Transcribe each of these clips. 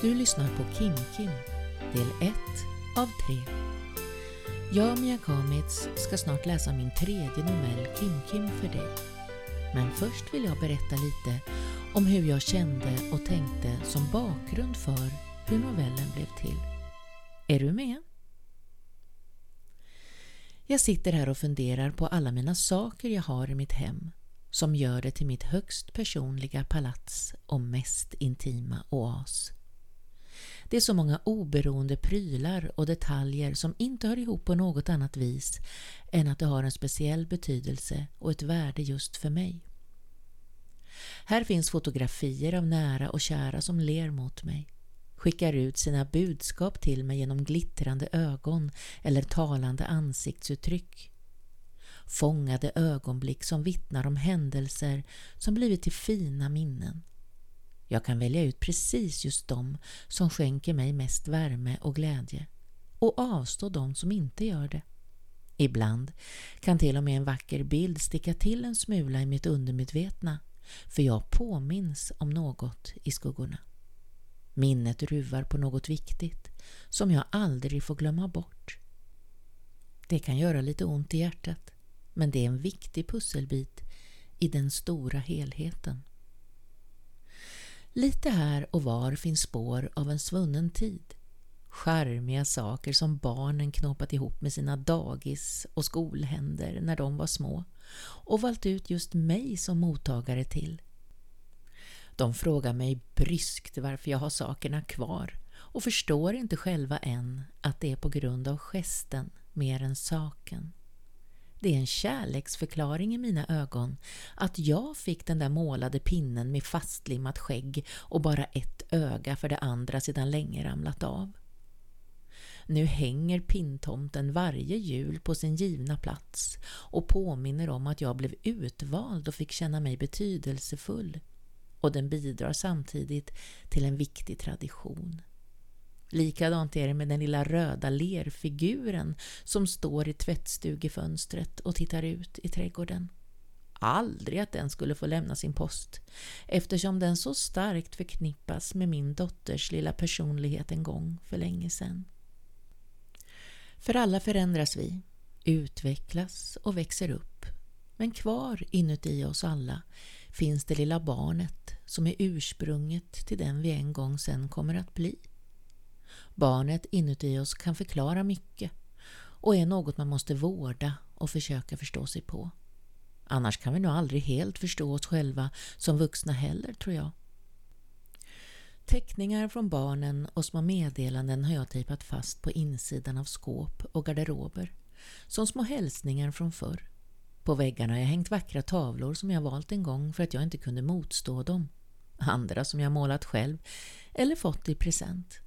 Du lyssnar på Kim Kim, del 1 av 3. Jag, Mia Kamitz, ska snart läsa min tredje novell Kim Kim för dig. Men först vill jag berätta lite om hur jag kände och tänkte som bakgrund för hur novellen blev till. Är du med? Jag sitter här och funderar på alla mina saker jag har i mitt hem som gör det till mitt högst personliga palats och mest intima oas. Det är så många oberoende prylar och detaljer som inte hör ihop på något annat vis än att det har en speciell betydelse och ett värde just för mig. Här finns fotografier av nära och kära som ler mot mig, skickar ut sina budskap till mig genom glittrande ögon eller talande ansiktsuttryck. Fångade ögonblick som vittnar om händelser som blivit till fina minnen jag kan välja ut precis just de som skänker mig mest värme och glädje och avstå de som inte gör det. Ibland kan till och med en vacker bild sticka till en smula i mitt undermedvetna för jag påminns om något i skuggorna. Minnet ruvar på något viktigt som jag aldrig får glömma bort. Det kan göra lite ont i hjärtat men det är en viktig pusselbit i den stora helheten. Lite här och var finns spår av en svunnen tid. Charmiga saker som barnen knåpat ihop med sina dagis och skolhänder när de var små och valt ut just mig som mottagare till. De frågar mig bryskt varför jag har sakerna kvar och förstår inte själva än att det är på grund av gesten mer än saken. Det är en kärleksförklaring i mina ögon att jag fick den där målade pinnen med fastlimmat skägg och bara ett öga för det andra sedan länge ramlat av. Nu hänger pintomten varje jul på sin givna plats och påminner om att jag blev utvald och fick känna mig betydelsefull. Och den bidrar samtidigt till en viktig tradition. Likadant är det med den lilla röda lerfiguren som står i tvättstugefönstret och tittar ut i trädgården. Aldrig att den skulle få lämna sin post eftersom den så starkt förknippas med min dotters lilla personlighet en gång för länge sedan. För alla förändras vi, utvecklas och växer upp. Men kvar inuti oss alla finns det lilla barnet som är ursprunget till den vi en gång sen kommer att bli. Barnet inuti oss kan förklara mycket och är något man måste vårda och försöka förstå sig på. Annars kan vi nog aldrig helt förstå oss själva som vuxna heller, tror jag. Teckningar från barnen och små meddelanden har jag tejpat fast på insidan av skåp och garderober, som små hälsningar från förr. På väggarna har jag hängt vackra tavlor som jag valt en gång för att jag inte kunde motstå dem. Andra som jag målat själv eller fått i present.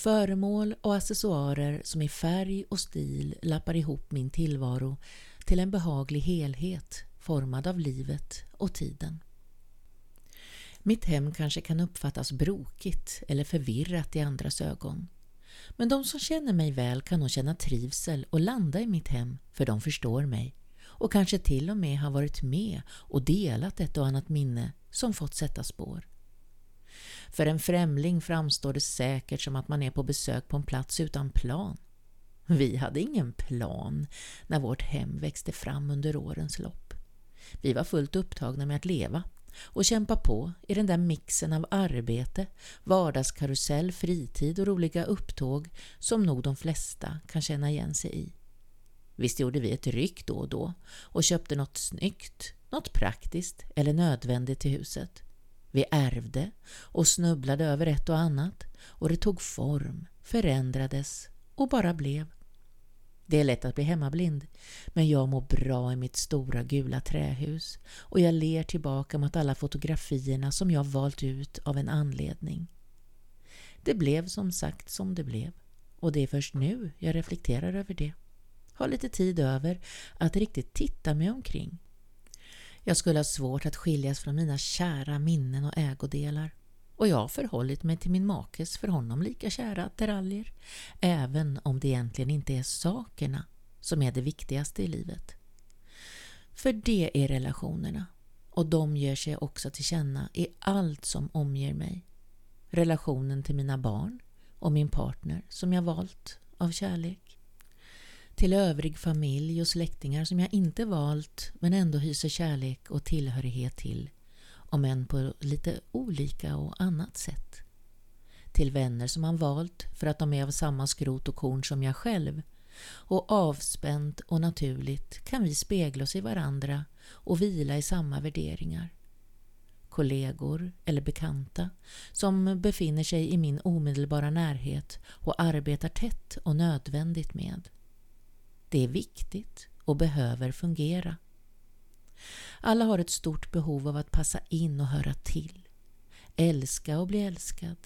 Föremål och accessoarer som i färg och stil lappar ihop min tillvaro till en behaglig helhet formad av livet och tiden. Mitt hem kanske kan uppfattas brokigt eller förvirrat i andras ögon. Men de som känner mig väl kan nog känna trivsel och landa i mitt hem för de förstår mig och kanske till och med har varit med och delat ett och annat minne som fått sätta spår. För en främling framstår det säkert som att man är på besök på en plats utan plan. Vi hade ingen plan när vårt hem växte fram under årens lopp. Vi var fullt upptagna med att leva och kämpa på i den där mixen av arbete, vardagskarusell, fritid och roliga upptåg som nog de flesta kan känna igen sig i. Visst gjorde vi ett ryck då och då och köpte något snyggt, något praktiskt eller nödvändigt till huset. Vi ärvde och snubblade över ett och annat och det tog form, förändrades och bara blev. Det är lätt att bli hemmablind, men jag mår bra i mitt stora gula trähus och jag ler tillbaka mot alla fotografierna som jag valt ut av en anledning. Det blev som sagt som det blev och det är först nu jag reflekterar över det. Har lite tid över att riktigt titta mig omkring jag skulle ha svårt att skiljas från mina kära minnen och ägodelar. Och jag har förhållit mig till min makes för honom lika kära attiraljer, även om det egentligen inte är sakerna som är det viktigaste i livet. För det är relationerna och de ger sig också till känna i allt som omger mig. relationen till mina barn och min partner som jag valt av kärlek. Till övrig familj och släktingar som jag inte valt men ändå hyser kärlek och tillhörighet till, om än på lite olika och annat sätt. Till vänner som man valt för att de är av samma skrot och korn som jag själv och avspänt och naturligt kan vi spegla oss i varandra och vila i samma värderingar kollegor eller bekanta som befinner sig i min omedelbara närhet och arbetar tätt och nödvändigt med. Det är viktigt och behöver fungera. Alla har ett stort behov av att passa in och höra till. Älska och bli älskad.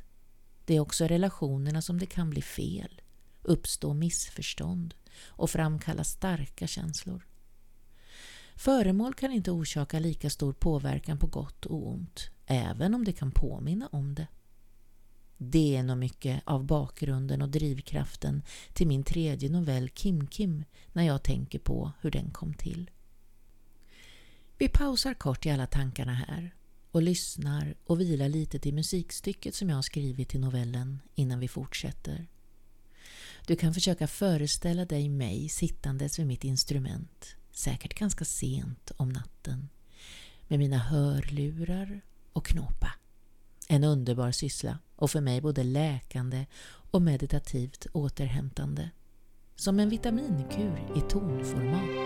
Det är också relationerna som det kan bli fel, uppstå missförstånd och framkalla starka känslor. Föremål kan inte orsaka lika stor påverkan på gott och ont, även om det kan påminna om det. Det är nog mycket av bakgrunden och drivkraften till min tredje novell Kim Kim när jag tänker på hur den kom till. Vi pausar kort i alla tankarna här och lyssnar och vilar lite till musikstycket som jag har skrivit till novellen innan vi fortsätter. Du kan försöka föreställa dig mig sittandes vid mitt instrument säkert ganska sent om natten, med mina hörlurar och knåpa. En underbar syssla och för mig både läkande och meditativt återhämtande. Som en vitaminkur i tonformat.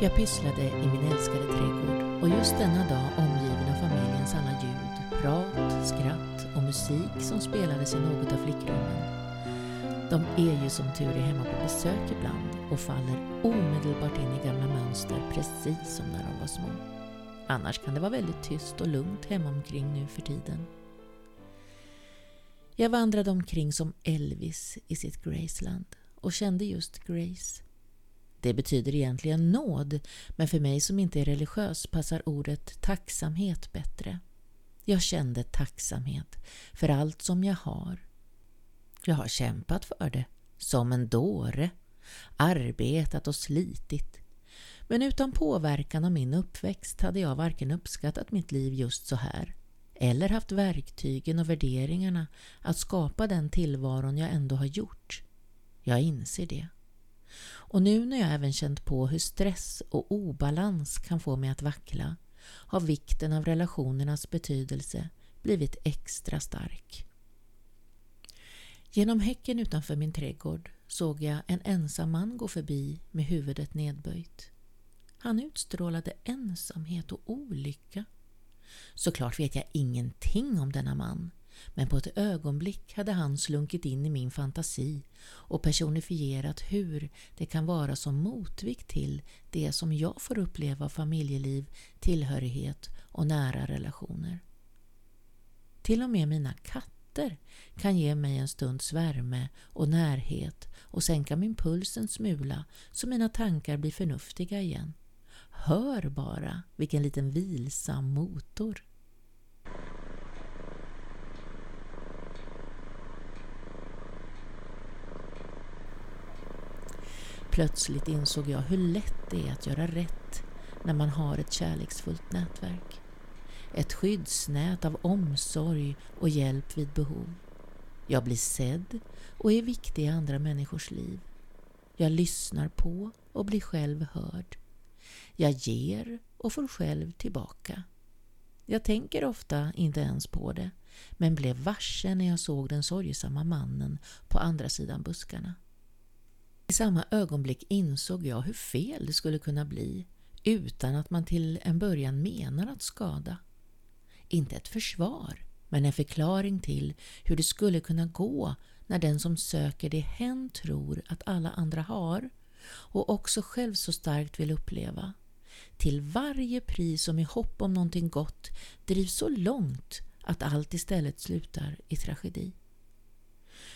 Jag pysslade i min älskade trädgård och just denna dag omgiven av familjens alla ljud, prat, skratt och musik som spelades i något av flickrummen. De är ju som tur är hemma på besök ibland och faller omedelbart in i gamla mönster precis som när de var små. Annars kan det vara väldigt tyst och lugnt hemomkring nu för tiden. Jag vandrade omkring som Elvis i sitt Graceland och kände just Grace. Det betyder egentligen nåd, men för mig som inte är religiös passar ordet tacksamhet bättre. Jag kände tacksamhet för allt som jag har. Jag har kämpat för det, som en dåre, arbetat och slitit. Men utan påverkan av min uppväxt hade jag varken uppskattat mitt liv just så här eller haft verktygen och värderingarna att skapa den tillvaron jag ändå har gjort. Jag inser det. Och nu när jag även känt på hur stress och obalans kan få mig att vackla har vikten av relationernas betydelse blivit extra stark. Genom häcken utanför min trädgård såg jag en ensam man gå förbi med huvudet nedböjt. Han utstrålade ensamhet och olycka. Såklart vet jag ingenting om denna man men på ett ögonblick hade han slunkit in i min fantasi och personifierat hur det kan vara som motvikt till det som jag får uppleva av familjeliv, tillhörighet och nära relationer. Till och med mina katter kan ge mig en stunds värme och närhet och sänka min puls en smula så mina tankar blir förnuftiga igen. Hör bara vilken liten vilsam motor. Plötsligt insåg jag hur lätt det är att göra rätt när man har ett kärleksfullt nätverk. ett skyddsnät av omsorg och hjälp vid behov. Jag blir sedd och är viktig i andra människors liv. Jag lyssnar på och blir själv hörd. Jag ger och får själv tillbaka. Jag tänker ofta inte ens på det, men blev varse när jag såg den sorgesamma mannen på andra sidan buskarna. I samma ögonblick insåg jag hur fel det skulle kunna bli utan att man till en början menar att skada. Inte ett försvar, men en förklaring till hur det skulle kunna gå när den som söker det hen tror att alla andra har och också själv så starkt vill uppleva till varje pris och med hopp om någonting gott drivs så långt att allt istället slutar i tragedi.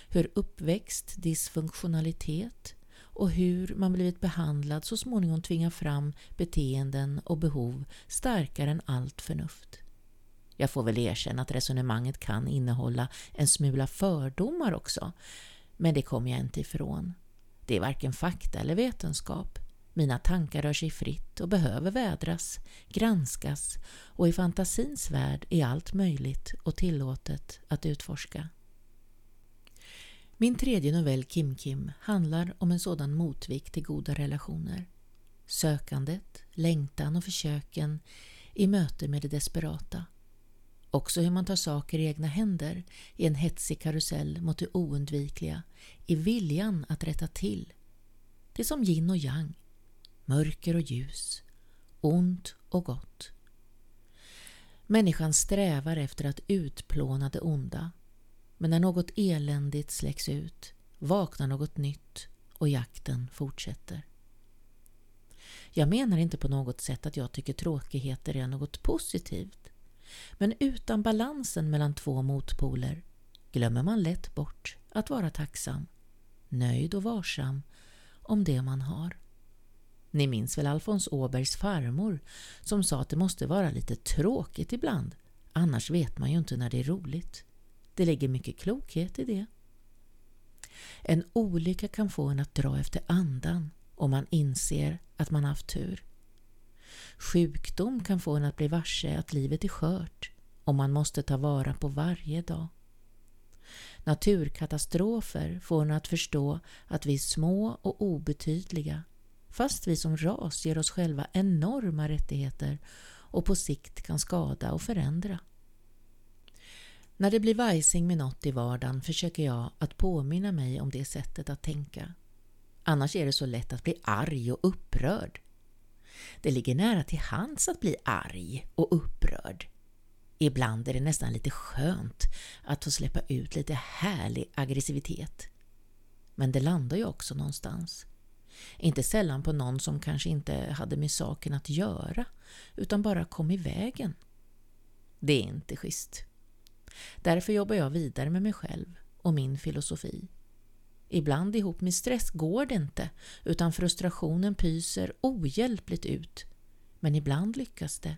Hur uppväxt, dysfunktionalitet och hur man blivit behandlad så småningom tvingar fram beteenden och behov starkare än allt förnuft. Jag får väl erkänna att resonemanget kan innehålla en smula fördomar också, men det kommer jag inte ifrån. Det är varken fakta eller vetenskap. Mina tankar rör sig fritt och behöver vädras, granskas och i fantasins värld är allt möjligt och tillåtet att utforska. Min tredje novell Kim Kim handlar om en sådan motvikt till goda relationer. Sökandet, längtan och försöken i möte med det desperata. Också hur man tar saker i egna händer i en hetsig karusell mot det oundvikliga, i viljan att rätta till. Det är som yin och yang, mörker och ljus, ont och gott. Människan strävar efter att utplåna det onda, men när något eländigt släcks ut vaknar något nytt och jakten fortsätter. Jag menar inte på något sätt att jag tycker tråkigheter är något positivt. Men utan balansen mellan två motpoler glömmer man lätt bort att vara tacksam, nöjd och varsam om det man har. Ni minns väl Alfons Åbergs farmor som sa att det måste vara lite tråkigt ibland, annars vet man ju inte när det är roligt. Det ligger mycket klokhet i det. En olycka kan få en att dra efter andan om man inser att man haft tur. Sjukdom kan få en att bli varse att livet är skört och man måste ta vara på varje dag. Naturkatastrofer får en att förstå att vi är små och obetydliga fast vi som ras ger oss själva enorma rättigheter och på sikt kan skada och förändra. När det blir vajsing med något i vardagen försöker jag att påminna mig om det sättet att tänka. Annars är det så lätt att bli arg och upprörd. Det ligger nära till hands att bli arg och upprörd. Ibland är det nästan lite skönt att få släppa ut lite härlig aggressivitet. Men det landar ju också någonstans. Inte sällan på någon som kanske inte hade med saken att göra, utan bara kom i vägen. Det är inte schysst. Därför jobbar jag vidare med mig själv och min filosofi. Ibland ihop med stress går det inte, utan frustrationen pyser ohjälpligt ut. Men ibland lyckas det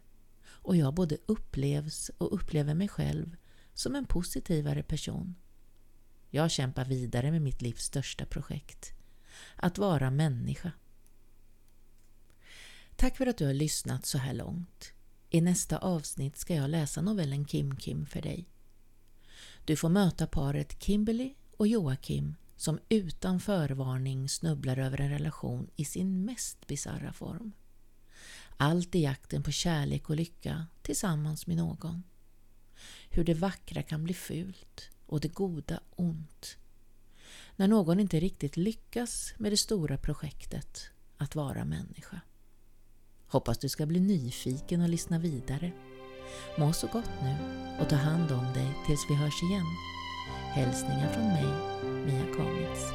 och jag både upplevs och upplever mig själv som en positivare person. Jag kämpar vidare med mitt livs största projekt. Att vara människa. Tack för att du har lyssnat så här långt. I nästa avsnitt ska jag läsa novellen Kim Kim för dig. Du får möta paret Kimberly och Joakim som utan förvarning snubblar över en relation i sin mest bizarra form. Allt i jakten på kärlek och lycka tillsammans med någon. Hur det vackra kan bli fult och det goda ont. När någon inte riktigt lyckas med det stora projektet att vara människa. Hoppas du ska bli nyfiken och lyssna vidare. Må så gott nu och ta hand om dig tills vi hörs igen. Hälsningar från mig, Mia Kamitz.